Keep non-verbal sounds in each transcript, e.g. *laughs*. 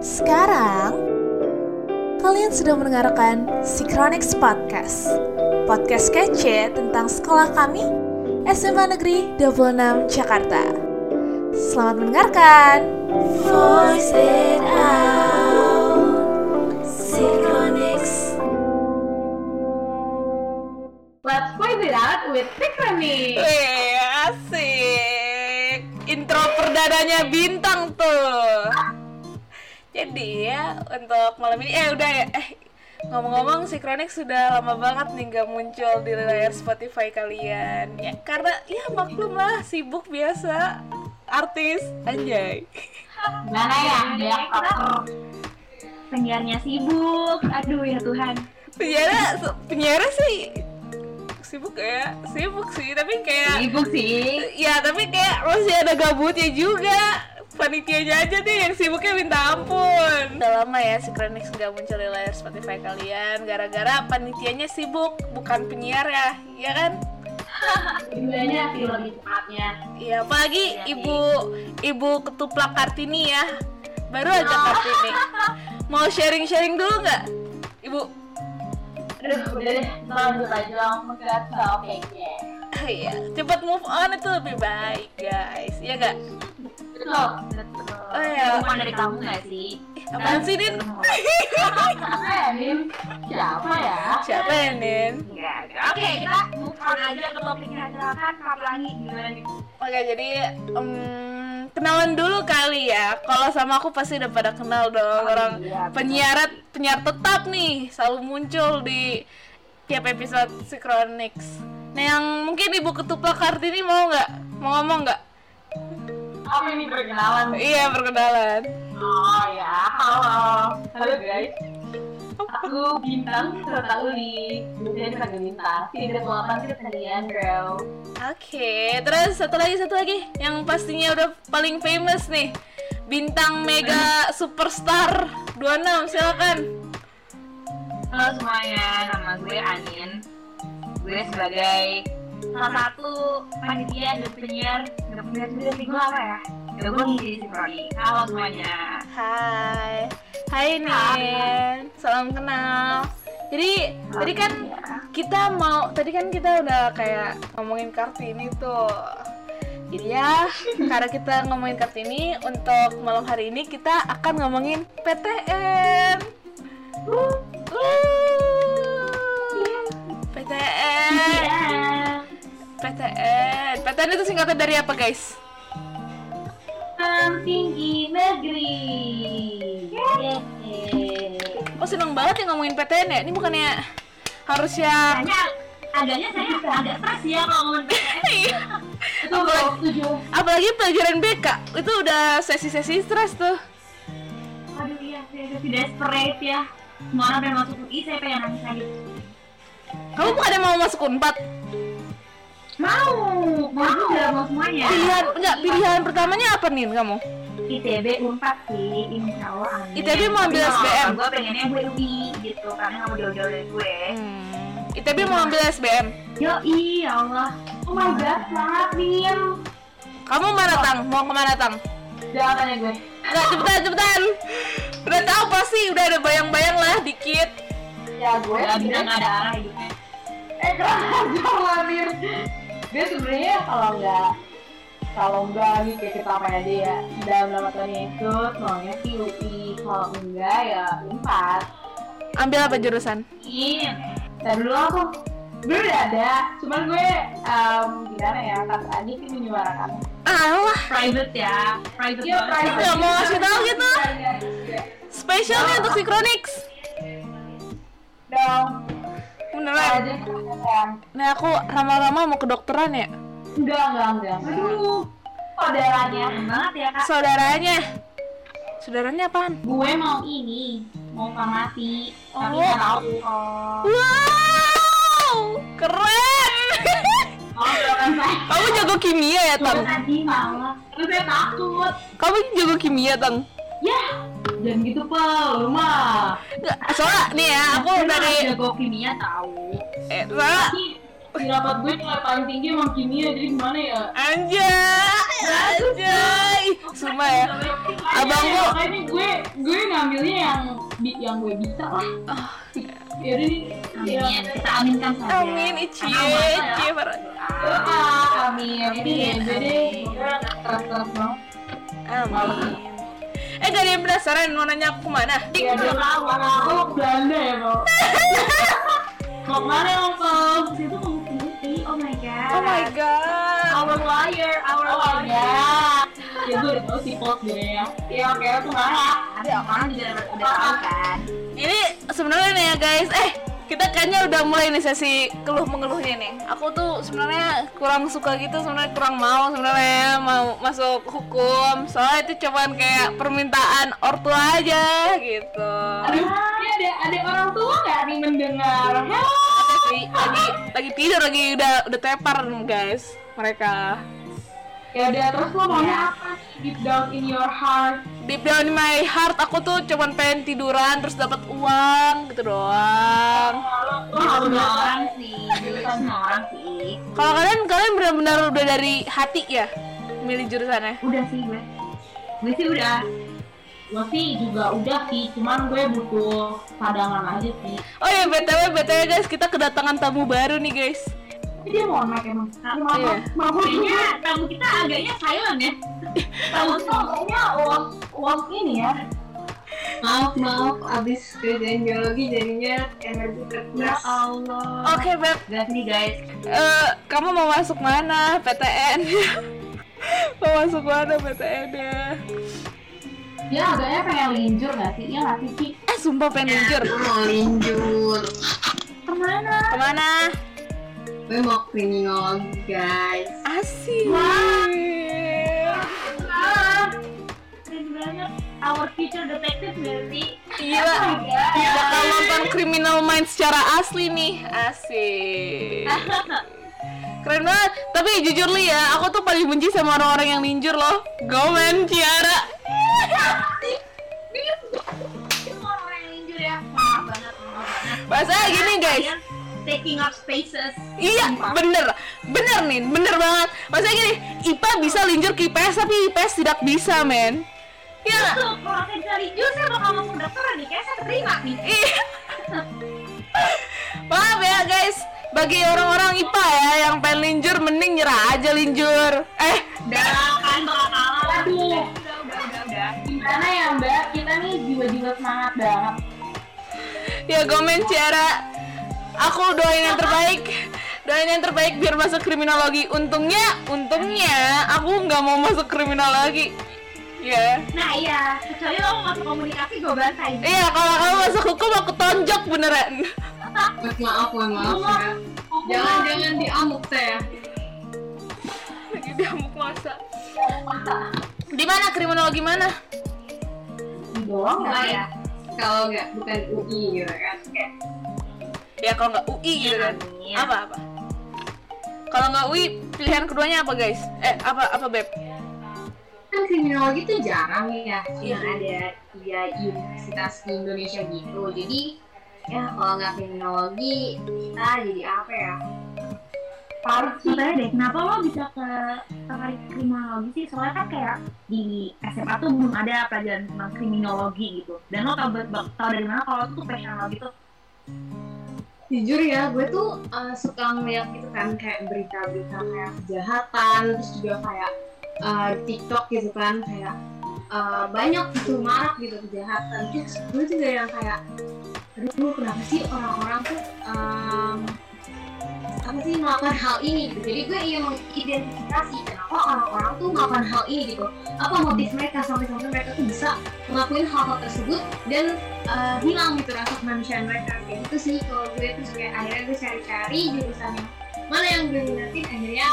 Sekarang, kalian sudah mendengarkan Synchronics Podcast. Podcast kece tentang sekolah kami, SMA Negeri 26 Jakarta. Selamat mendengarkan. Voice it out. Synchronics. Let's voice it out with Synchrony. Wih, asik. Intro perdananya bintang. Jadi ya untuk malam ini eh udah ya eh ngomong-ngomong Synchronics sudah lama banget nih nggak muncul di layar Spotify kalian ya karena ya maklum lah sibuk biasa artis anjay Gimana ya? Dia penyiarnya sibuk. Aduh ya Tuhan. penyiara penyiara sih sibuk ya sibuk sih tapi kayak Sibuk sih. ya tapi kayak masih ada gabutnya juga panitianya aja deh yang sibuknya minta ampun. Udah lama ya Synchronics nggak muncul di layar Spotify kalian. Gara-gara panitianya sibuk bukan penyiar ya ya kan? *laughs* Sebenarnya sih lebih tepatnya. Iya apalagi ibu ibu ketuplak Kartini ya. Baru aja Kartini. Mau sharing-sharing dulu nggak ibu? Aduh, udah deh. Lanjut aja langsung ke topiknya. iya cepat move on itu lebih baik guys. Ya nggak Oh, iya. Bukan dari kamu nggak sih? apaan sih Din Siapa ya, Nin? Siapa ya? siapa ya Nin. Oke, kita move on aja ke topiknya silakan Kak Pelangi gimana nih? Oke, jadi em, kenalan dulu kali ya. Kalau sama aku pasti udah pada kenal dong orang iya, penyiar penyiar tetap nih selalu muncul di tiap episode Synchronics. Nah, yang mungkin Ibu Ketuplak Kartini mau nggak? Mau ngomong nggak? Apa ini perkenalan? Iya, perkenalan. Oh ya, halo. Halo guys. Aku Bintang, serta Uli. Biasanya dipanggil Bintang. Tidak melakukan kalian, bro. Oke, terus satu lagi satu lagi yang pastinya udah paling famous nih. Bintang Mega Superstar 26, silakan. Halo semuanya, nama gue Anin. Gue sebagai salah satu panitia dan penyiar. Gak penyiar juga sih gue apa ya? Ya gue ngisi di Simproni. Halo semuanya. Hai, hai Nin, salam kenal. Jadi tadi kan kita mau, tadi kan kita udah kayak ngomongin Kartini tuh. Jadi ya, *laughs* karena kita ngomongin Kartini, untuk malam hari ini kita akan ngomongin PTN. Uh, PTN, PTN itu singkatan dari apa guys? Perguruan Tinggi Negeri. Yeay. Oh seneng banget ya ngomongin PTN ya, ini bukannya harusnya Agaknya, agaknya saya agak stres ya kalau ngomongin PTN. Itu gue setuju. apalagi pelajaran BK itu udah sesi-sesi stres tuh Aduh iya, saya udah desperate ya. Semua orang pengen masuk UI, saya pengen nangis lagi. kamu bukannya mau masuk unpad Mau, mau juga mau semuanya. pilihan enggak pilihan pertamanya apa nih kamu ITB unpad sih, insya Allah amin. ITB mau ambil Tapi SBM? Gue pengennya gue UI gitu, karena nggak mau jauh-jauh dari gue. hmm. ITB mau ambil SBM Yo ya Allah. Oh my god, semangat Nim. kamu mana tang mau ke mana tang Jangan tanya gue. enggak cepetan cepetan udah tahu pasti udah ada bayang-bayang lah dikit Ya gue Gak bisa nggak ada arah hidupnya. Eh *laughs* jangan Nim. Dia sebenarnya kalau nggak kalau enggak nih kayak kita apa aja ya dalam tahunnya itu maunya sih UI kalau enggak ya unpad ambil apa jurusan? Iya. Dan dulu aku gue udah ada, cuman gue um, gimana ya, kata Adi sih menyuarakan. Alah. Private ya, private Iya, private. Nggak mau ngasih tahu gitu. spesial nih untuk Synchronics Dong, beneran nih aku lama-lama mau kedokteran ya Enggak, enggak, enggak. Aduh, saudaranya banget ya kak. saudaranya saudaranya apaan Gue mau ini, mau farmasi, tapi Oh. nggak tahu. Oh, Wow, keren. oh. *laughs* Kamu jago kimia ya, Gue Tang? tadi malah, saya takut. Kamu jago kimia, Tang? Ya, jangan gitu pel, lu mah. Nggak, soalnya nih ya, aku mah dari jago kimia tahu. eh, soalnya di rapat gue nilai paling tinggi emang kimia jadi gimana ya Anjay, anjay. Sumpah ya. Abang Makanya- gua- makanya gue gue ngambilnya yang yang gue bisa lah ya udah nih ya Amin, kita aminkan saja. Amin, ya. icie parah. Ah, amin Amin, jadi amin. gue keras-keras banget Amin. Eh, gak ada yang penasaran mau nanya aku ke mana? ya dia aku Belanda ya kok mau ke mana ya kok Itu. Oh my god. Oh my god. Our lawyer, our Oh lawyer. god ya gue udah tau sih pot gue ya ya oke tuh marah Ada orang juga udah tahu kan. Ini sebenarnya nih ya guys. Eh, kita kayaknya udah mulai nih sesi keluh mengeluhnya nih. Aku tuh sebenarnya kurang suka gitu, sebenarnya kurang mau sebenarnya mau masuk hukum. Soalnya itu cuman kayak permintaan ortu aja gitu. aduh ini ada ada orang tua nggak nih mendengar Hello Ada sih lagi lagi tidur lagi udah udah tepar guys mereka. ya udah terus lo maunya apa sih deep down in your heart Deep down in my heart aku tuh cuman pengen tiduran terus dapat uang gitu doang. Semua orang orang sih, semua orang sih. Kalau kalian kalian benar-benar udah dari hati ya milih jurusannya? Udah sih gue. Gue sih udah. gue sih juga udah sih cuman gue butuh cadangan aja sih Oh ya btw btw guys kita kedatangan tamu baru nih guys. Tapi dia mau naik emang mau Iya. mau Kayaknya tamu kita agaknya silent ya. tahu tuh kayaknya uang uang ini ya Maaf, maaf, abis kerjaan geologi jadinya energi Ya terkuras. Allah. Oke beb, Gas nih guys. Eh, kamu mau masuk mana PTN? *laughs* mau masuk mana PTN ya? dia agaknya pengen linjur nggak sih iya nggak sih Ci? Eh sumpah pengen linjur. Mau linjur. Ke mana? Ke mana? Gue mau kriminologi, guys. Asik. Keren banget. Our future detective berarti. Gila. Bakal nonton Criminal Minds secara asli nih. Asik. *laughs* Keren banget. Tapi jujur li ya, aku tuh paling benci sama orang-orang yang linjur loh. Gomen Ciara. Itu orang yang linjur ya. Maaf banget, maaf banget. Bahasanya gini guys. Taking up spaces. Iya, bener, bener nih, bener banget. Maksudnya gini, IPA bisa linjur ke IPS tapi IPS tidak bisa, men. Iya nggak? Tuh, kalau saya bisa linjur, saya bakal mau daftar nih. Kayak saya terima nih. Iya. Maaf ya guys, bagi orang-orang IPA ya yang pengen linjur, mending nyerah aja linjur. Eh, Udah kan bakal kalah. Aduh. Udah, udah, udah, udah, udah. gimana ya mbak kita nih jiwa-jiwa semangat banget ya gomen Ciara. Aku doain yang terbaik. Doain yang terbaik biar masuk kriminologi. Untungnya, untungnya aku nggak mau masuk kriminologi. Ya. Nah iya, kecuali lo mau masuk komunikasi gue bantai. Iya, kalau kamu masuk hukum aku tonjok beneran. Maaf, maaf ya. Jangan, jangan diamuk saya. Lagi diamuk masa. Di mana kriminologi mana? di nggak ya. Kalau nggak bukan UI gitu kan. Kayak Ya kalau nggak UI gitu kan. Amin. Apa apa? Kalau nggak UI pilihan keduanya apa guys? Eh apa apa beb? kan kriminologi tuh jarang ya Iya. yang ada ya universitas di Indonesia gitu jadi ya kalau nggak kriminologi kita jadi apa ya parut sih Sebenarnya deh, kenapa lo bisa ke tertarik kriminologi sih? Soalnya kan kayak di SMA tuh belum ada pelajaran tentang kriminologi gitu. Dan lo tau, tau dari mana kalau itu tuh passion lo gitu? Jujur ya gue tuh uh, suka ngeliat gitu kan kayak berita-berita kayak kejahatan terus juga kayak uh, TikTok gitu kan kayak uh, banyak gitu marak gitu kejahatan. Terus gue juga yang kayak aduh kenapa sih orang-orang tuh um, apa sih melakukan hal ini gitu. Jadi gue ingin mengidentifikasi kenapa orang-orang tuh melakukan hal ini gitu. Apa motif mereka? Sampai-sampai mereka tuh bisa ngelakuin hal-hal tersebut dan uh, hilang gitu rasa kemanusiaan mereka. Kayak gitu sih kalau gue terus kayak akhirnya gue cari-cari jurusan yang mana yang gue minatin akhirnya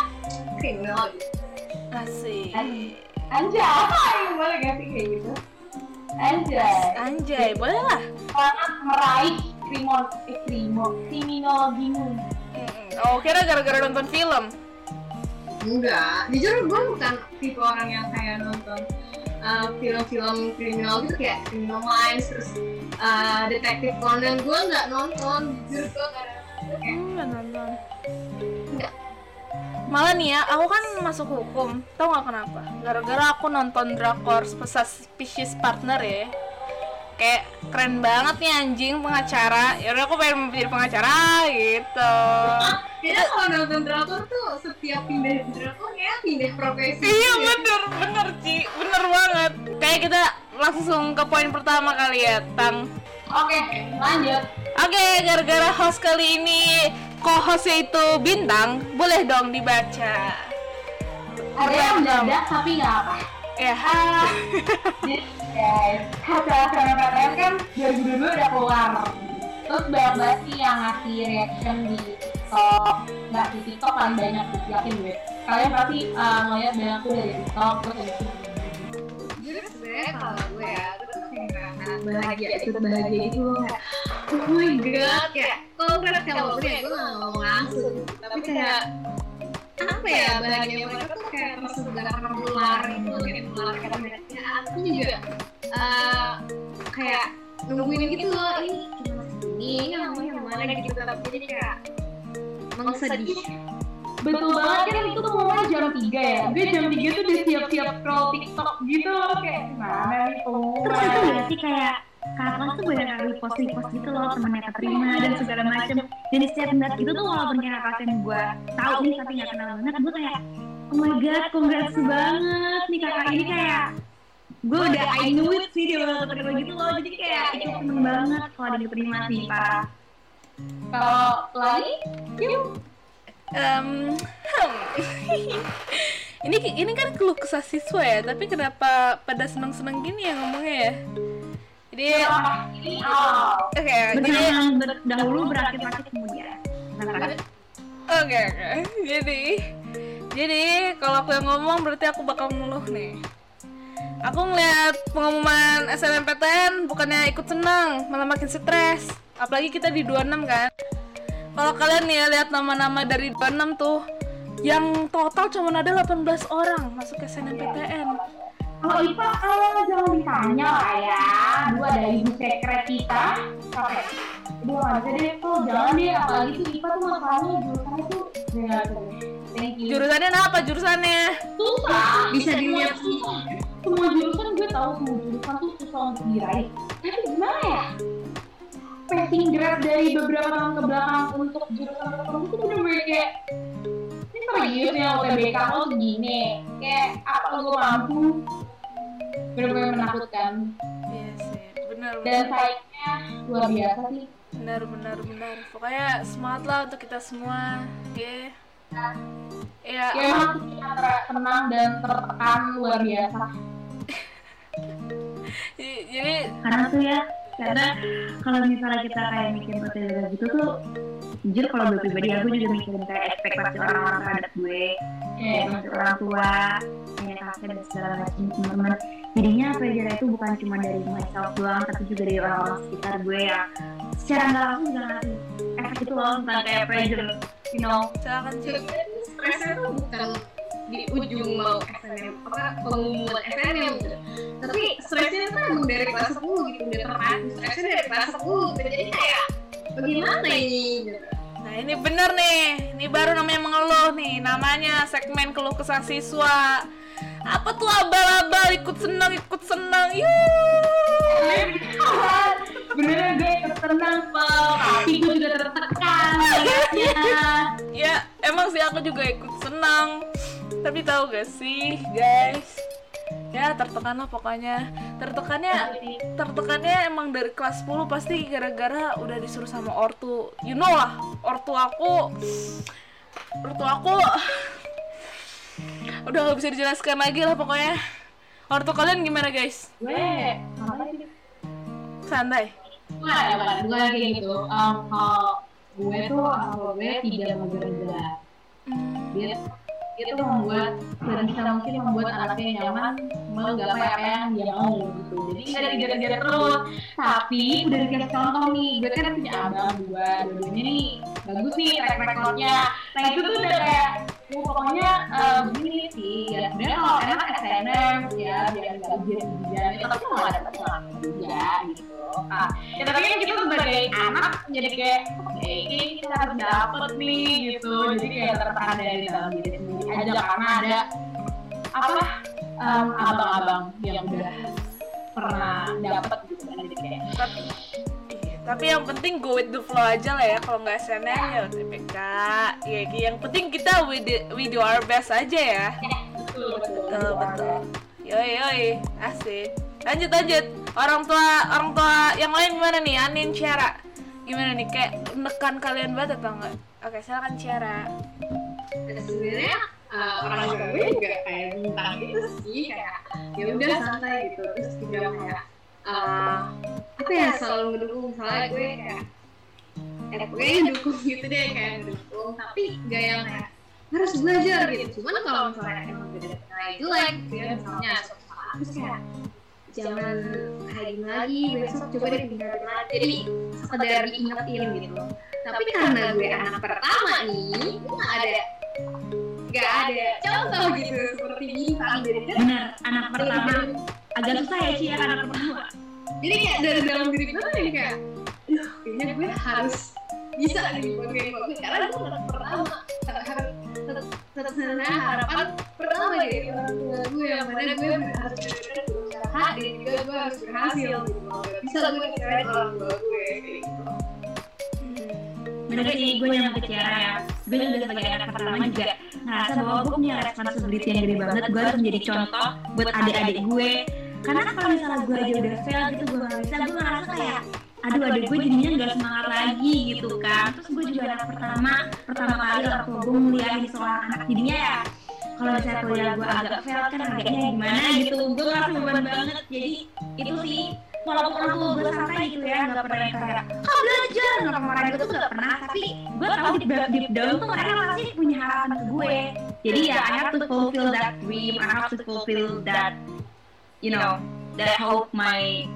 kriminologi Asik. anjay boleh gak sih kayak gitu? Anjay. Anjay, boleh lah. sangat meraih krimon eh krimo kriminologimu Oh, kira gara-gara nonton film. enggak jujur gue bukan tipe orang yang kayak nonton uh, film-film kriminal gitu kayak Criminal Minds terus uh, Detektif Conan gue nggak nonton jujur gue nggak kayak Hmm, nggak nonton. Nggak. Malah nih ya, aku kan masuk hukum. Tahu nggak kenapa? Gara-gara aku nonton drakor Suspicious Partner ya. Kayak keren banget nih anjing pengacara. Ya udah aku pengen jadi pengacara gitu. Kayaknya kalau nonton drakor tuh setiap pindah drakor ya pindah profesi. Iya bener, bener Ci, bener banget Kayak kita langsung ke poin pertama kali ya, Tang Oke, lanjut. Oke, gara-gara host kali ini co-hostnya itu Bintang, boleh dong dibaca Ada yang mendadak tapi nggak apa. Ya, *laughs* jadi guys, hasil SNMPTN kan 2022 udah keluar. Terus banyak banget sih yang ngasih reaction di TikTok. Nggak di TikTok paling banyak yakin gue. Kalian pasti uh, ngeliat banyak tuh dari TikTok terus dari Jujur sebenarnya kalau gue ya, gue tuh kayak bahagia itu bahagia itu kayak oh my god kayak konkret kalau gue ya gue nggak ngomong langsung tapi kayak apa ya bahagia mereka tuh kayak tersebar menular gitu kayak menular kayak mereka aku juga eh, kayak nungguin gitu loh ini? Cuma segini ini namanya gimana gitu tapi jadi kayak mengsedih Betul banget kan itu tuh momen jam 3 ya. Gue jam 3 tuh udah siap-siap scroll TikTok gitu loh Kayak gimana nih terus itu ya sih kayak kakak tuh banyak kali post post gitu loh temennya keterima dan segala macem. dan di setiap ngeliat gitu tuh walaupun kayak kakak yang gue tahu nih tapi nggak kenal banget gue kayak oh my god congrats banget nih kakak. Ini kayak gue udah I knew it sih dia bakal keterima gitu loh. Jadi kayak ikut seneng banget kalau dia diterima sih parah Kalau lagi, yuk. Em, hmm. *laughs* ini ini kan keluh kesah siswa ya, tapi kenapa pada seneng-seneng gini ya ngomongnya ya? Jadi, Ini oh oke, jadi bersenang berdahulu berakhir-akhir kemudian kakak Oke oke. Jadi jadi kalau aku yang ngomong berarti aku bakal ngeluh nih. Aku ngeliat pengumuman SNMPTN bukannya ikut senang, malah makin stres. Apalagi kita di 26 kan. Kalau kalian nih ya lihat nama-nama dari 26 tuh yang total cuma ada 18 orang masuk SNMPTN. Kalau IPA kalau jangan ditanya lah ya. Dua ada ibu sekret kita. Capek Dua. Bisa deh tuh jangan deh Apalagi tuh IPA tuh masalahnya jurusannya tuh you. Jurusannya apa jurusannya? Susah. Bisa dilihat. Semua jurusan gue tahu semua jurusan tuh susah untuk diraih. Tapi gimana ya? Passing grade dari beberapa tahun ke belakang untuk jurusan tertentu tuh bener-bener kayak ini serius ya UTBK lo segini. Kayak apa lo mampu bener-bener menakutkan Iya sih, benar dan benar saingnya luar biasa sih benar benar benar. Pokoknya semangat lah untuk kita semua. Ya. Ya, ya emang kita ter- tenang dan tertekan luar biasa *laughs* jadi karena tuh ya karena kalau misalnya kita kayak mikir material gitu tuh jujur kalau gue pribadi aku juga mikirin kayak ekspektasi orang-orang terhadap gue ya ekspektasi orang tua kayak kakek dan segala macam teman-teman jadinya pressure itu bukan cuma dari myself doang tapi juga dari orang-orang sekitar gue yang secara nggak langsung juga ngasih efek itu loh tentang kayak pressure you know silakan Ci. stresnya tuh bukan di ujung mau SNM apa pengumuman SNM gitu. tapi stresnya tuh emang dari kelas 10 gitu udah terpadu stresnya dari kelas 10 gitu. jadi kayak bagaimana ini gitu. Nah ini bener nih, ini baru namanya mengeluh nih, namanya segmen keluh kesah siswa. Apa tuh abal-abal ikut senang ikut senang, yuk. beneran gue tapi gue juga tertekan Ya emang sih aku juga ikut senang, tapi tahu gak sih guys? Ya tertekan lah pokoknya. Tertekannya tertekannya emang dari kelas 10 pasti gara-gara udah disuruh sama ortu. You know lah, ortu aku ortu aku udah gak bisa dijelaskan lagi lah pokoknya. Ortu kalian gimana guys? gue Santai. Bukan, bukan kayak gitu. Um, kalau gue tuh, kalau gue tidak menggerak dia dia tuh membuat sebisa mungkin membuat anaknya nyaman menggapai apa yang dia mau gitu jadi nggak ada kejar-kejar terus tapi udah dikasih contoh nih gue kan punya abang dua dua-duanya nih bagus nih track recordnya nah itu tuh udah kayak "Oh, pokoknya eh, begini sih ya. Sebenarnya kalau enak SNM ya biar nggak ujian ujian tapi mau ada pengalaman juga gitu. Nah ya tapi kan kita sebagai anak jadi kayak oke ini kita harus dapet nih gitu. Jadi kayak tertekan dari dalam diri sendiri aja karena ada apa abang-abang yang udah pernah dapet gitu kan jadi kayak tapi yang penting go with the flow aja lah ya kalau nggak SNM ya UTBK ya yang penting kita we do, we do our best aja ya. Betul betul. Betul yoi yoi asik. Lanjut lanjut. Orang tua orang tua yang lain gimana nih? Anin Ciara. Gimana nih? Kayak menekan kalian banget atau enggak? Oke silakan Ciara. Dan sebenarnya uh, orang tua gue juga kayak bintang gitu sih kayak ya udah santai gitu. Terus juga kayak uh, apa ya selalu ngedukung misalnya gue kayak eh pokoknya ngedukung gitu deh kayak ngedukung tapi gak yang kayak harus belajar gitu. Cuman kalau misalnya emang beda nilai jelek gitu ya misalnya suatu saat terus kayak jangan gini lagi besok coba deh lagi. jadi sekedar diingetin gitu. tapi karena gue anak pertama nih gue gak ada gak ada. contoh gitu. seperti bintang jadi bener anak pertama. agak susah ya sih ya anak pertama. Jadi kayak dari dalam diri gue tuh jadi kayak kayaknya gue harus bisa nih bagain gue karena gue anak pertama harus tetap sebenarnya harapan pertama dari orang tua gue yang mana gue harus benar-benar berusaha dan juga gue harus berhasil gitu. Bisa gue ngecewain orang tua gue kayak gitu bener sih gue yang ke Ciara ya. Gue juga sebagai anak pertama juga ngerasa bahwa gue punya responsibility yang gede banget. Gue harus menjadi contoh buat adik-adik gue. Karena kalau misalnya gue aja udah fail gitu gue gak bisa. Gue ngerasa kayak aduh adik gue jadinya gak semangat lagi gitu kan. Terus gue juga anak pertama pertama kali orang tua gue nguliahin seorang anak. Jadinya ya kalau misalnya kuliah gue agak fail kan agaknya gimana gitu. Gue ngerasa beban banget. Jadi itu sih walaupun orang tua gue santai gitu ya nggak pernah yang kayak kau belajar. Marah gitu tuh nggak pernah tapi gue tahu deep, deep down tuh mereka pasti punya harapan ke gue. Jadi ya I have to fulfill that dream I have to fulfill that you know that hope my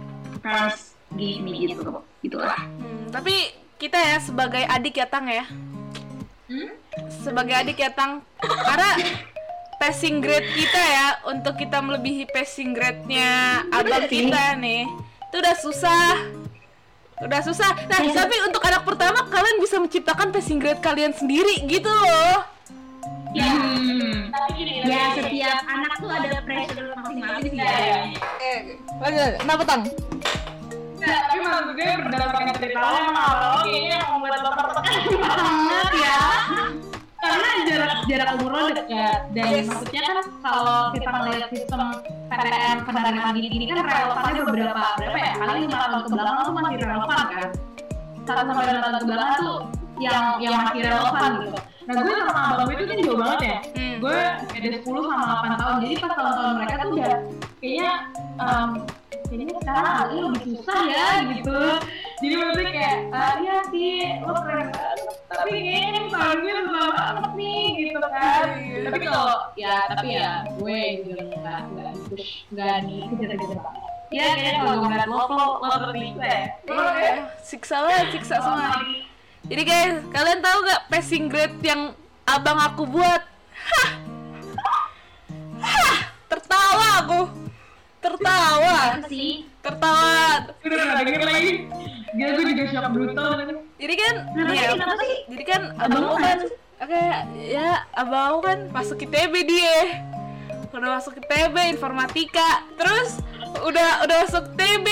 parents give me gitu gitulah Hmm, tapi kita ya sebagai adik ya Tang ya. Sebagai adik ya Tang, karena passing grade kita ya untuk kita melebihi passing grade-nya abang kita nih. Itu udah susah. Udah susah. Nah, tapi untuk anak pertama kalian bisa menciptakan passing grade kalian sendiri gitu loh. ya hmm. tapi gini ya setiap anak tuh ada pressure masing-masing sih ya Eh, lanjut. Kenapa Tang? Nah, tapi maksud gue berdasarkan cerita awal kayaknya yang membuat lo tertekan *laughs* banget ya jarak umur lo dekat dan Yes. maksudnya kan kalau kita melihat sistem PTN penerimaan dini ini kan relevannya beberapa berapa ya? Kali lima tahun ke belakang tuh masih relevan kan? Satu sampai lima tahun ke belakang tuh yang yang masih relevan gitu. Nah gue sama abang gue itu kan jauh banget ya. Hmm. gue ada 10 sama 8 tahun. Jadi pas tahun-tahun mereka tuh udah kayaknya em, kayaknya sekarang Ali lebih susah ya gitu jadi maksudnya kayak ah, iya sih lo keren banget. tapi kayaknya yang tahun gue susah banget nih gitu kan. Tapi kalau ya tapi ya gue juga nggak nggak push nggak nih. Kejar-kejar banget ya kayaknya kalau gue ngeliat lo lo lo ya. Iya, siksa banget, siksa semua. Jadi guys, kalian tahu gak passing grade yang abang aku buat? Hah, Hah, tertawa aku, tertawa, sih tertawa. udah nggak denger lagi. Gila gue juga shock brutal Jadi kan, ya, jadi kan abang kan, oke, ya abang kan masuk ITB dia, udah masuk ITB informatika, terus udah udah masuk ITB,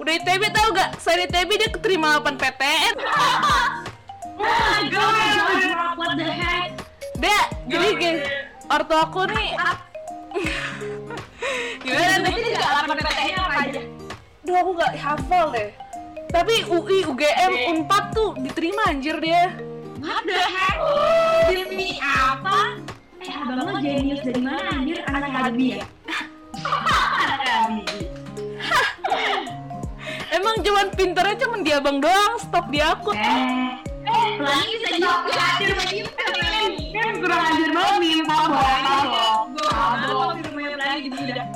udah ITB tahu gak? Selain ITB dia keterima 8 PTN. *laughs* oh my god what the heck? Dek, jadi guys, ortu aku nih *laughs* Gimana nih? Berarti dia nggak lapor PTN apa aja Duh aku gak hafal deh Tapi UI, UGM, UNPAD tuh diterima anjir dia What the heck? Demi apa? Eh, abang lo jenius dari mana anjir? Anak Habibie ya? Anak. Emang cuman pinternya cuman di abang doang, stop di aku Eh, eh, pelangi bisa jawab hadir lagi kan kurang ajar banget nih sabo Sabo. di rumahnya pelangi gitu udah.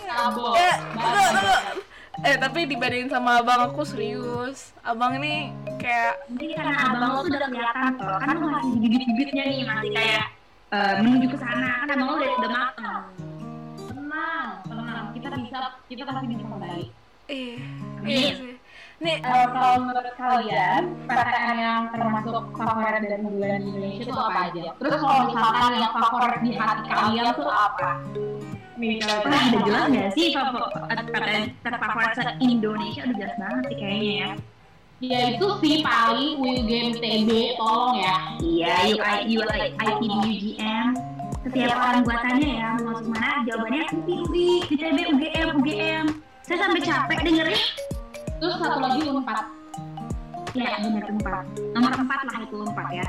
sabo Eh, tunggu, tunggu Eh, tapi dibandingin sama abang aku serius. Abang ini kayak Mungkin karena abang lo tuh udah kelihatan tuh, kan lo masih bibit-bibitnya nih, masih kayak eh, menuju ke sana, kan abang lo udah udah mateng. tenang tenang. Kita bisa kita pasti bisa kembali. Eh, iya sih nih Eh, kalau menurut kalian PTN yang termasuk favorit dari bulan di Indonesia itu apa aja? Terus kalau misalkan yang favorit di hati kalian tuh apa? Kalau Wah, udah jelas nggak sih PTN terfavorit se Indonesia udah jelas banget sih kayaknya ya. ya itu sih paling Will Game TB tolong ya. Iya, UI, UI, ITB, UGM. Setiap orang buatannya ya, mau masuk mana, jawabannya UI, UI, ITB, UGM, UGM. Saya sampai capek dengernya. Terus satu lagi Unpad. Ya, benar empat. Nomor empat lah itu empat ya.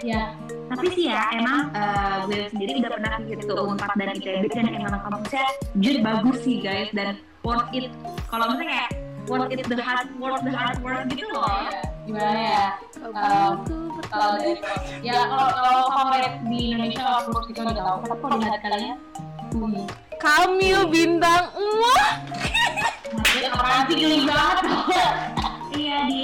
Ya, Tapi sih ya, emang eh, gue sendiri udah pernah ke Unpad dan ITB dan emang kampusnya jujur bagus sih guys dan worth it. Kalau misalnya kayak worth it the hard work the hard work gitu loh. gimana ya? Um, kalau dari ya kalau kalau favorit di Indonesia kalau menurut kita udah tahu. Tapi kalau di hati kalian, UI. Kamil bintang. Wah sih geli banget? Iya di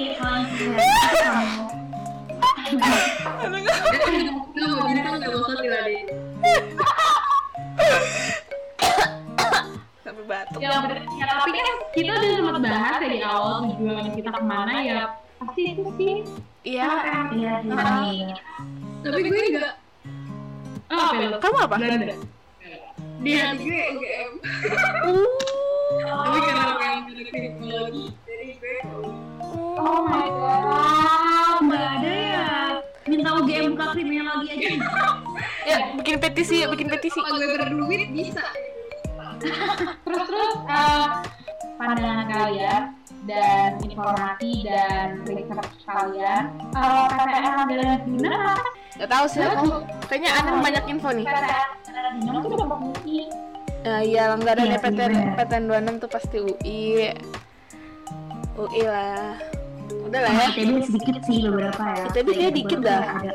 sampai batuk ya, ya tapi kan kita udah sempat bahas ya di awal tujuan kita ke mana ya. Pasti itu sih. Iya. Iya sih. Tapi gue enggak oh, apa kamu apa? Belanda di hati gue UGM. Tapi karena pengen belajar kriminologi, jadi gue oh my god Nggak ada ya. Minta UGM buka kriminologi aja. ya bikin petisi ya bikin petisi kalau gue berduit bisa. terus terus eh, pandangan kalian dan informasi dan research kalian kalau PTN adalah gimana Gak tahu sih aku kayaknya aneh banyak info nih PTN Gimana tuh dapat bukti ya iya langgaran Iya, PTN bener. PTN 26 tuh pasti UI UI lah udah lah ya ITB sedikit sih beberapa ya. ITB kayaknya dikit dah. Ada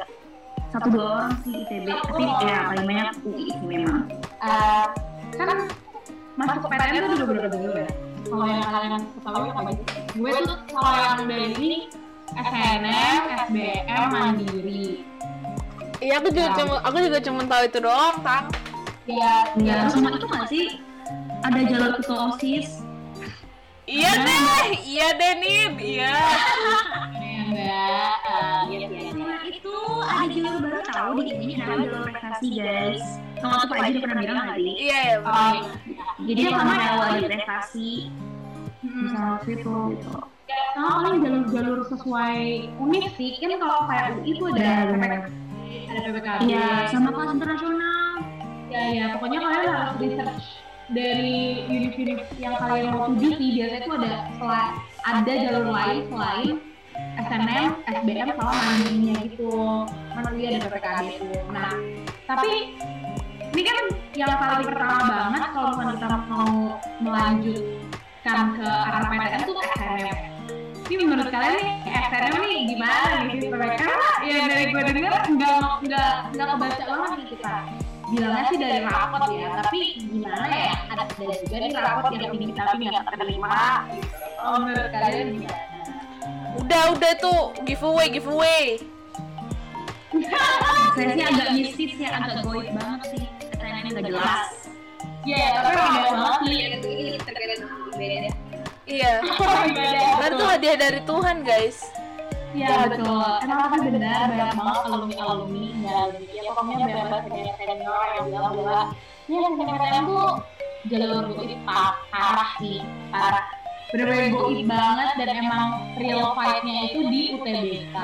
satu dua orang sih ITB, tapi ya paling banyak UI sih memang. Eh, kan masuk PTN tuh udah berapa dulu ya? Kalau yang kalian ketahui apa aja? Gue tuh kalau yang dari ini SNM, SBM, Mandiri. iya aku juga cuma aku juga cuma tahu itu doang tang Ya, Ya, sama itu nggak sih? Ada jalur ke OSIS. iya deh iya deh nih iya *laughs* ada jalur baru tahu di ini namanya jalur prestasi guys. Kalau tuh Pak Haji pernah bilang sih? iya ya Oh, Jadi kalau mau wajib prestasi bisa masuk itu gitu. sama paling jalur-jalur sesuai univ sih kan kalau kayak UI itu ada benar. ada PPKB Iya, sama kelas internasional. ya ya pokoknya kalian harus research dari univ-univ yang kalian mau tuju sih biasanya itu ada ada jalur lain selain SNM, SBM sama mandirinya gitu. Mandiri ada PPKB itu nah tapi ini kan yang paling pertama banget kalau misalnya kita mau melanjutkan ke arah PTN tuh SNM ini menurut kalian nih SNM nih gimana nih? Mereka ya dari gue denger nggak nggak nggak kebaca banget nih kita bilangnya sih dari rapot ya tapi gimana ya? Ada juga nih rapot yang tapi nggak terima. Gitu. oh, menurut kalian gimana udah udah tuh giveaway giveaway Saya sih agak mistis ya, agak goib banget sih. Pertanyaannya nggak jelas. ya tapi ada banget sih Ini terkadang beda. iya *laughs* tuh hadiah dari Tuhan guys Ya betul. Emang tapi benar banyak banget alumni alumni nggak alumni ya pokoknya bebas senior senior yang bilang bahwa ya SNMPTN tuh jalur pa- parah sih parah. Bener-bener goib banget dan emang real fight-nya itu di UTBK.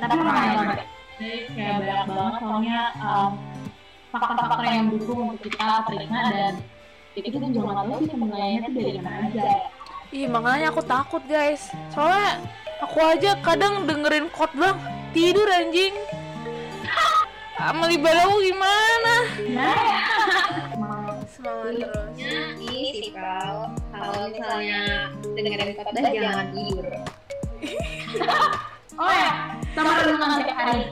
Tapi memang banget. Jadi kayak banyak banget soalnya um, faktor-faktor yang mendukung untuk kita terima dan itu tuh jangan tahu sih penilaiannya tuh dari mana aja. Ih makanya aku takut guys Soalnya aku aja kadang dengerin khotbah tidur anjing Amal ibadah aku gimana? Semangat terus ini sih Kal, kalau misalnya dengerin khotbah jangan tidur. *laughs* Oh ya, sama renungan tiap hari.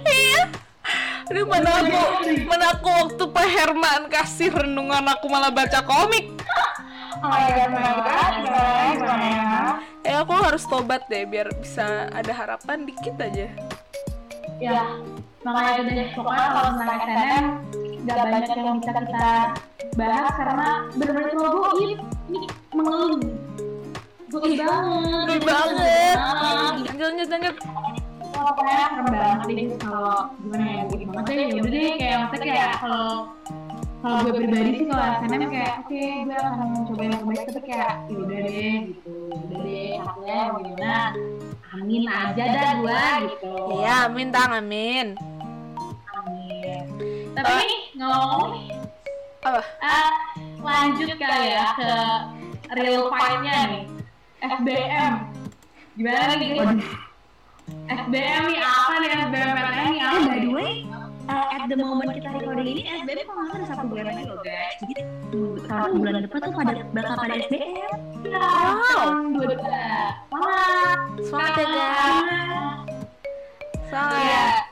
Aduh mana aku, mana aku waktu Pak Herman kasih renungan aku malah baca komik. Oh my god, my god, gimana, ya? Eh aku harus tobat deh biar bisa ada harapan dikit aja. Ya, makanya itu deh, pokoknya kalau tentang SNM gak banyak yang bisa kita bahas karena benar-benar terlalu goib. ini mengeluh. Gue banget. banget. Lanjut lanjut. Wah, pokoknya serem banget deh kalau gimana ya gitu banget. Deh ya udah deh kayak maksudnya kayak kalau kalau gue pribadi sih kalau SNM kayak oke gue akan mencoba yang terbaik tapi kayak ya udah deh gitu. Udah deh haknya mau gimana? Amin aja dah gue gitu. Iya, amin tang amin. amin. Tapi nih ngomong nih Apa? ah, lanjut kali ya ke real fight-nya nih SBM gimana nih guys SBM nih apa nih SBM PTN nih apa Eh, by the way, uh, at the moment kita recording ini, SBM kalau nggak salah satu bulan lagi loh guys. Jadi kalau bulan depan tuh pada bakal pada SBM. Wow. dua semangat Semangat ya guys. Semangat.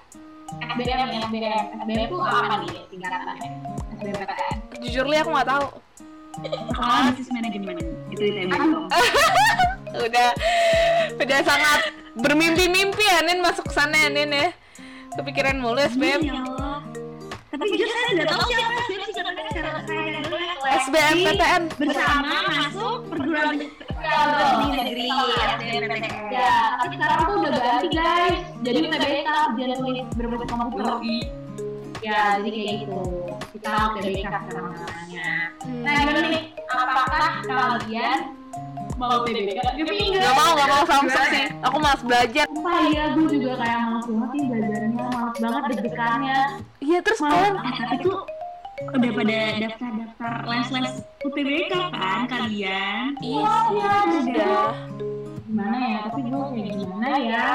Iya. SBM nih SBM SBM itu apa nih singkatannya SBM PTN Jujur li aku nggak tahu. Sekolah bisnis manajemen itu di TB. *laughs* Udah udah sangat bermimpi-mimpi ya Nin masuk ke sana ya Nin ya. Kepikiran mulu SBM. Ya Allah. Tapi jujur saya tidak tahu siapa SBM singkatannya secara saya dan dulu SBM PTN. bersama masuk perguruan tinggi negeri ya tapi sekarang tuh udah ganti guys. Jadi UTBK ujian tulis berbasis komputer ya jadi kayak gitu. Kita UTBK sekarang namanya nah gimana nih? Apakah kalian mau UTBK tapi enggak Gak mau, gak mau samsek sih. Aku malas belajar. Sumpah iya, gue juga kayak males banget sih belajarnya, males banget deg-degannya. Iya terus kalian tapi tuh udah pada daftar-daftar les-les UTBK kan kalian? Iya. Sih, udah. Gimana ya, tapi gue kayak gimana ya?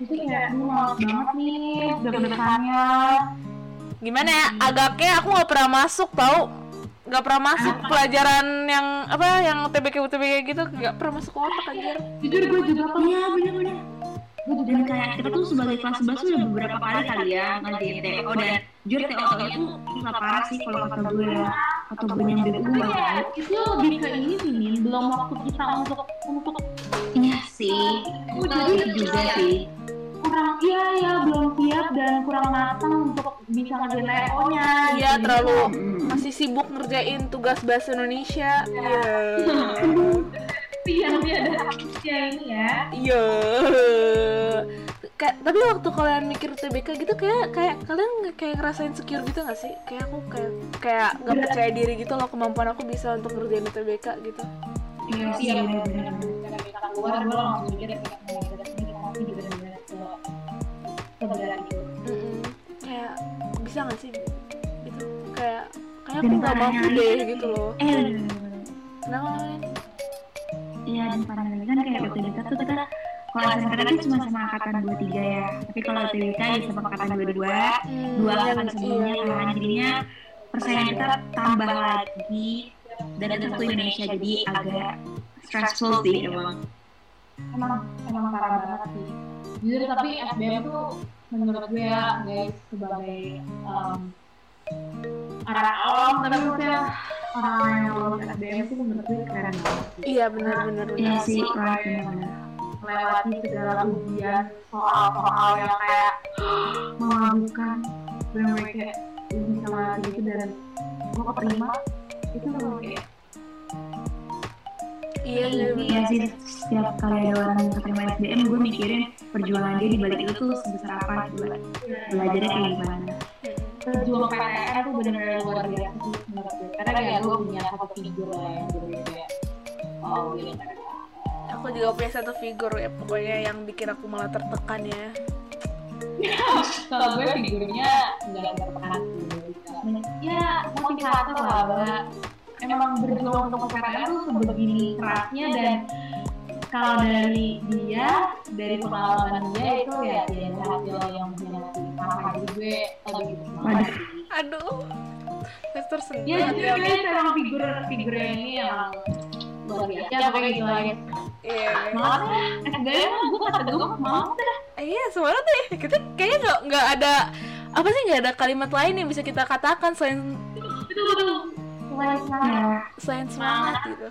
Itu kayak, gue males banget nih, deg-degannya. Gimana ya? Agaknya aku nggak pernah masuk tau. Nggak pernah masuk pelajaran yang apa yang UTBK UTBK gitu. Nggak pernah masuk ke otak anjir. Jujur gue juga kan Iya bener-bener. Dan kayak kita tuh sebagai kelas 11 tuh udah beberapa kali kali ya ngerjain TO dan jujur TO TO itu susah parah sih kalau kata gue. ya atau gue yang BU itu lebih ke ini sih, Min, belum waktu kita untuk untuk Iya sih. Oh, jadi juga sih. kurang iya ya belum siap dan kurang matang untuk bisa ngerjain TO-nya. iya Jadi terlalu masih sibuk ngerjain tugas bahasa Indonesia. Iya. *laughs* Iya, ada ya ini ya. iya kayak tapi waktu kalian mikir UTBK gitu kayak kayak kalian kayak ngerasain secure gitu gak sih? Kayak aku kayak kayak nggak percaya diri gitu loh kemampuan aku bisa untuk ngerjain UTBK gitu. Iya sih. Iya, keluar, gue langsung mikir kita mau belajar sini, tapi juga benar ke kebenaran itu. Mm-mm. kayak bisa gak sih? Gitu. Kayak kayak aku nggak mampu deh gitu loh. Eh kenapa Iya dan parahnya lagi kan kayak UTBK tuh kita kalau SMK kan cuma sama angkatan 23 ya. Tapi kalau UTBK ya sama angkatan 22 dua. Angkatan sebelumnya. Iya, kan jadinya persaingan kita tambah lagi dan itu satu Indonesia jadi agak stressful sih emang. Emang, emang parah banget sih. Jujur, tapi SBM tuh menurut gue ya, guys, sebagai um, anak awam, tapi maksudnya orang yang lulus SBM tuh menurut gue keren banget iya benar benar iya sih bener-bener melewati segala ujian soal-soal yang kayak memalukan bener kayak ini sama gitu dan gue keterima. Itu memang kayak iya iya benar. Iya. sih setiap kali ada orang yang keterima SBM gue mikirin perjuangan dia di balik itu tuh sebesar apa coba belajarnya kayak gimana. Pejuang PTN tuh bener-bener luar biasa sih menurut gue karena kayak gue punya satu figur lah yang bener kayak oh gini aku juga punya satu figur ya pokoknya yang bikin aku malah tertekan ya. *laughs* Kalau gue figurnya nggak tertekan ya motivator lah. Mbak. emang berjuang untuk PTN tuh sebegini kerasnya dan kalau dari dia dari pengalaman dia itu ya dia hasil yang menyenangkan sama jadi gue gitu. Semangat sih aduh. Saya tersentuh ya aku. guys emang figur figurnya ini yang luar biasa. Ya pokoknya gitu iya semangat ya SBM mah gue kata gue mau dah. Iya semangat deh kita kayaknya nggak nggak ada apa sih nggak ada kalimat lain yang bisa kita katakan selain selain semangat. Ya selain semangat gitu.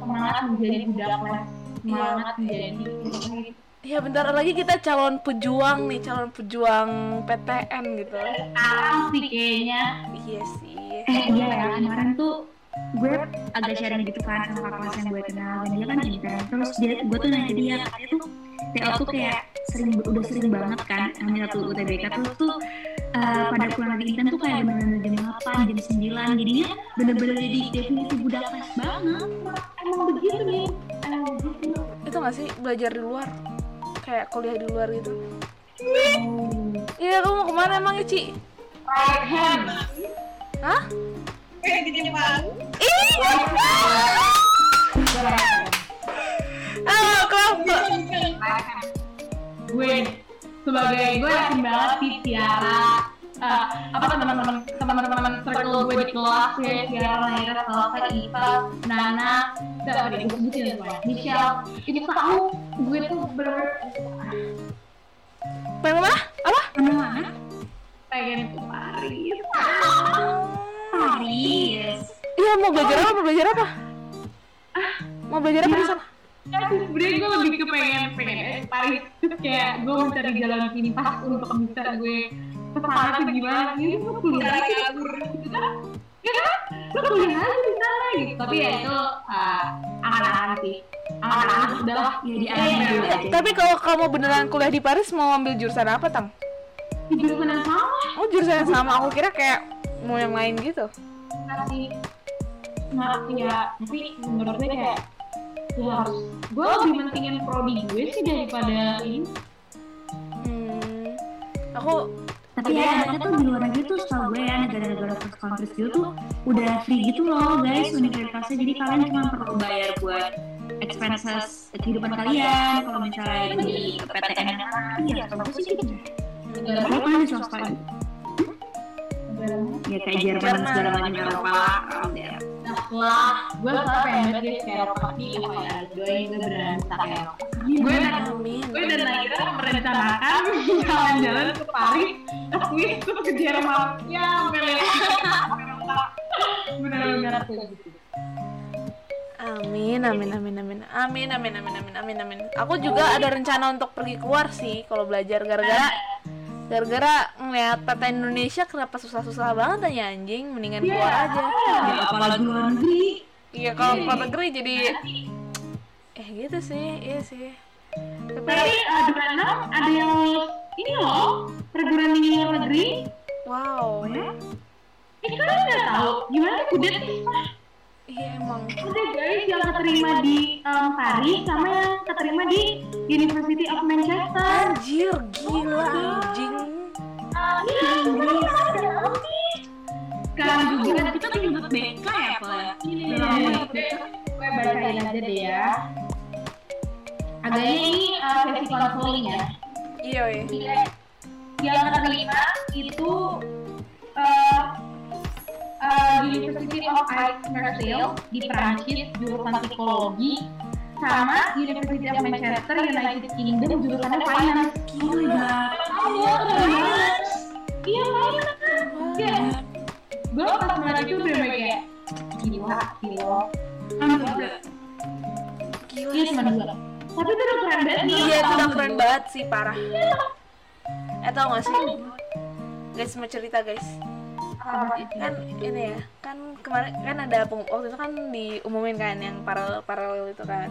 Semangat menjadi budak les. Semangat menjadi ya bentar lagi kita calon pejuang nih calon pejuang PTN gitu. Sekarang sih kayaknya. Iya sih. Eh iya ya kemarin tuh gue agak sharing gitu kan sama kakak kelas yang gue kenal. Dan dia kan intern terus dia gue tuh nanya dia katanya tuh TO tuh kayak sering udah sering banget kan ambil tuh UTBK tuh tuh eh, pada pulang lagi intern tuh kayak bener-bener jam 8, jam 9 jadinya bener-bener jadi definisi budak les banget. Emang begitu nih itu nggak sih? Belajar di luar. Kayak kuliah di luar gitu. Iya kamu mau ke mana emang Ici? Hah? Kayak di Jepang Halo, kenapa? gue sebagai gue yakin banget sih Tiara eh, apa teman-teman teman-teman circle gue di kelas ya Tiara Naira Salsa Iva Nana siapa deh gue sebutin semua Michelle. Ini tahu gue tuh bener belajar apa? Mau belajar apa? Mau belajar apa di sana? Ya, sebenernya gue lebih ke pengen pengen Paris kayak gue mencari jalan pintas untuk bisa gue ke sana tuh gimana? Ini gue kuliah. Aja gitu kan? ya kan? Gue kuliah aja di sana gitu. Tapi ya itu uh, angan-angan sih. Angan-angan udah lah. Ya di akhir dulu aja Tapi kalau kamu beneran kuliah di Paris mau ambil jurusan apa, Tang? jurusan yang sama. Oh jurusan yang sama, aku kira kayak mau yang lain gitu. Nggak sih nah ya tapi menurut gue kayak ya harus gue lebih mentingin prodi gue sih daripada ini. Hmm, aku Tapi ya mereka tuh di luar negeri tuh setahu gue ya negara-negara first countries gitu tuh udah free gitu loh guys universitasnya. Jadi kalian cuma perlu bayar buat expenses kehidupan kalian kalau misalnya di PTN yang lain. Ya setahu gue sih gitu. negara Kalau kalian di swasta? ya kayak Jerman segala macam Eropa around there. Lah gue sekarang pengen banget dia Eropa tapi apa ya gue ke Eropa gue dan gue dan Naira merencanakan *laughs* jalan-jalan ke Paris. Ke Swiss terus ke Jerman. Ya bener. bener-bener kayak gitu. Amin, amin, amin, amin, amin, amin, amin, amin, amin, amin. Aku juga ada rencana untuk pergi keluar sih kalau belajar gara-gara gara-gara ngeliat PTN Indonesia kenapa susah-susah banget ya anjing, mendingan keluar aja. Ya apalagi luar negeri. Iya kalau keluar negeri jadi eh gitu sih, iya sih. Tapi tapi uh, di ada yang ini loh perguruan tinggi luar negeri. Wow, eh kalian nggak tahu. Gimana kudet iya emang. Ada guys yang keterima di um, Paris sama yang keterima di University of Manchester. Anjir, gila anjing. Sekarang juga Kita nyebut BK ya, Pak? gue bacain aja deh ya. Agaknya ini uh, sesi konseling ya. Iya, iya. Yang keterima itu of Aix Marseille di Prancis jurusan psikologi sama University of Manchester United Kingdom jurusannya finance. Oh my god. Iya, finance. Iya, finance. Iya. Gue pas ngeliat itu bener kayak gila, gila. Gila. Iya cuma dua. Tapi itu udah keren banget nih. Iya, itu udah keren banget sih, parah. Eh, tau gak sih? Guys, mau cerita guys. Kan ini ya, kan kemarin kan ada waktu itu kan diumumin kan yang paralel paralel itu kan.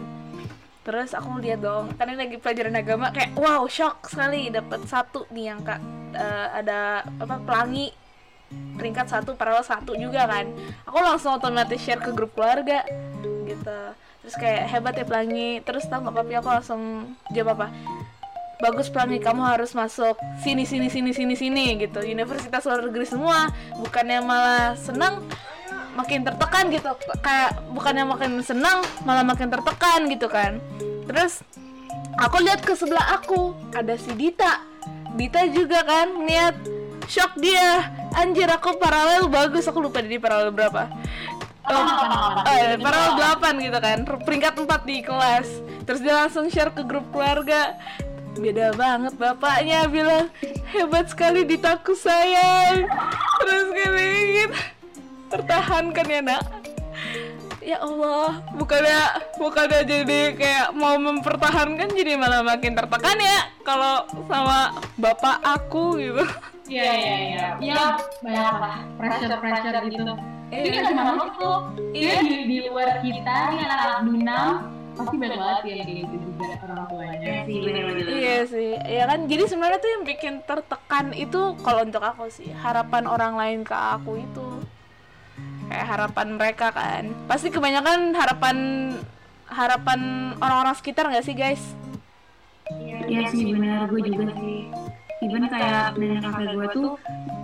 Terus aku lihat dong, ini lagi pelajaran agama kayak wow shock sekali dapat satu nih yang kak eh, ada apa pelangi peringkat satu paralel satu juga kan. Aku langsung otomatis share ke grup keluarga gitu. Terus kayak hebat ya pelangi. Terus tau nggak papi aku langsung jawab apa? bagus pelangi kamu harus masuk sini sini sini sini sini gitu universitas luar negeri semua bukannya malah senang makin tertekan gitu. Kayak bukannya makin senang malah makin tertekan gitu kan. Terus aku lihat ke sebelah aku ada si Dita. Dita juga kan niat shock dia. Anjir aku paralel bagus. Aku lupa di paralel berapa. Oh, eh, paralel 8 gitu kan. Peringkat 4 di kelas. Terus dia langsung share ke grup keluarga. Beda banget bapaknya bilang. Hebat sekali ditaku sayang. Terus kayak gitu pertahankan ya nak ya Allah bukannya bukannya jadi kayak mau mempertahankan jadi malah makin tertekan ya kalau sama bapak aku gitu Iya iya iya. Iya banyak lah pressure pressure gitu. Itu kan cuma itu. Dia Iya. di, di luar kita nih anak-anak dunam pasti banyak banget ya kayak gitu juga orang tuanya. Iya sih. Iya sih, ya kan. Jadi sebenarnya tuh yang bikin tertekan itu kalau untuk aku sih harapan orang lain ke aku itu kayak harapan mereka kan. Pasti kebanyakan harapan harapan orang-orang sekitar nggak sih guys? Iya sih benar gue juga sih. Even kayak nenek kakak gue tuh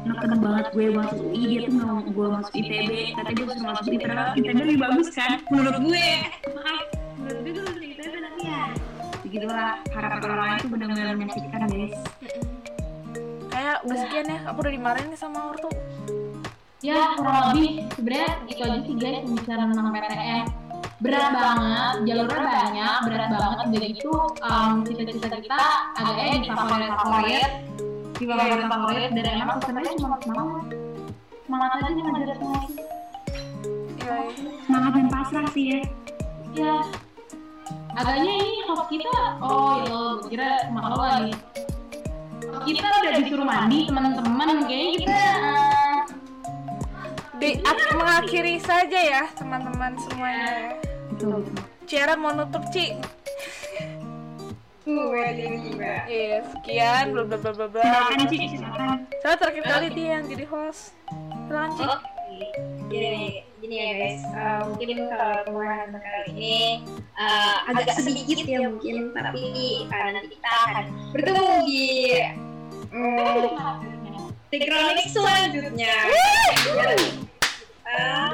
neken banget gue masuk UI dia tuh nggak mau gue masuk ITB katanya gue suruh masuk ITB ITB lebih bagus kan menurut gue maaf menurut gue ITB tapi ya begitulah harapan orang lain tuh benar-benar menyakitkan guys Kayak udah sekian ya, aku udah dimarahin nih sama ortu. Ya kurang lebih sebenarnya itu aja sih guys pembicaraan tentang PTN berat banget, jalurnya banyak, berat banget. Udah gitu em, cita-cita kita agaknya di favorit favorit di favorit favorit dan emang sebenarnya cuma semangat. Semangat aja nih ngajar semua Iya, iya. semangat dan pasrah sih ya. Ya agaknya ini host kita oh ya gue kira cuma lo lagi kita udah disuruh mandi teman-teman. Kayaknya kita eh, Di ak- mengakhiri saja ya teman-teman semuanya. ya. betul Ciara mau nutup Ci. Iya, sekian bla bla bla bla bla. silakan sih silakan Saya terakhir kali dia yang jadi host. Silakan Ci. gini gini ya guys Eh, mungkin kalau pembahasan kali ini eh, agak sedikit ya mungkin tapi eh, nanti kita akan bertemu di mm, Tikronik selanjutnya Eh,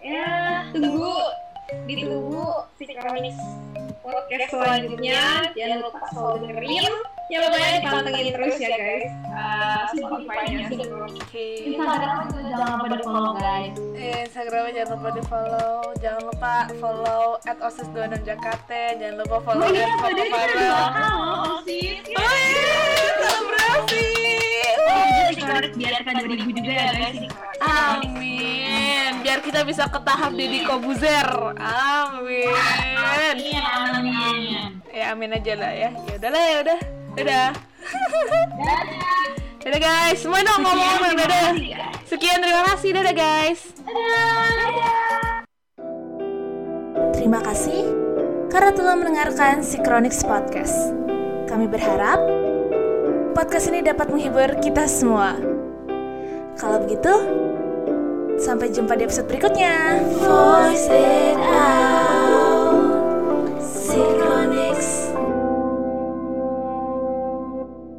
ya tunggu ditunggu Tikronik podcast selanjutnya jangan lupa selalu dengerin ya pokoknya dipantengin terus ya guys Eh, Spotify-nya. Instagram jangan lupa di follow guys Eh, Instagramnya jangan lupa di follow. Jangan lupa follow at osis 26 Jakarta. Jangan lupa follow at Papa kita Farel. osis Oh iya, selebrasi. Sikronik biar kita 2000 juga ya guys Amin. Biar kita bisa ke tahap Deddy Kobuzer. Amin. Amin, amin. Ya amin aja lah ya. Ya udahlah ya udah. Dadah. Dadah guys. Semua dong ngomong dadah. Sekian terima kasih. Dadah guys. Terima kasih karena telah mendengarkan Synchronics Podcast. Kami berharap podcast ini dapat menghibur kita semua. Kalau begitu, sampai jumpa di episode berikutnya. Voice it out. Synchronics.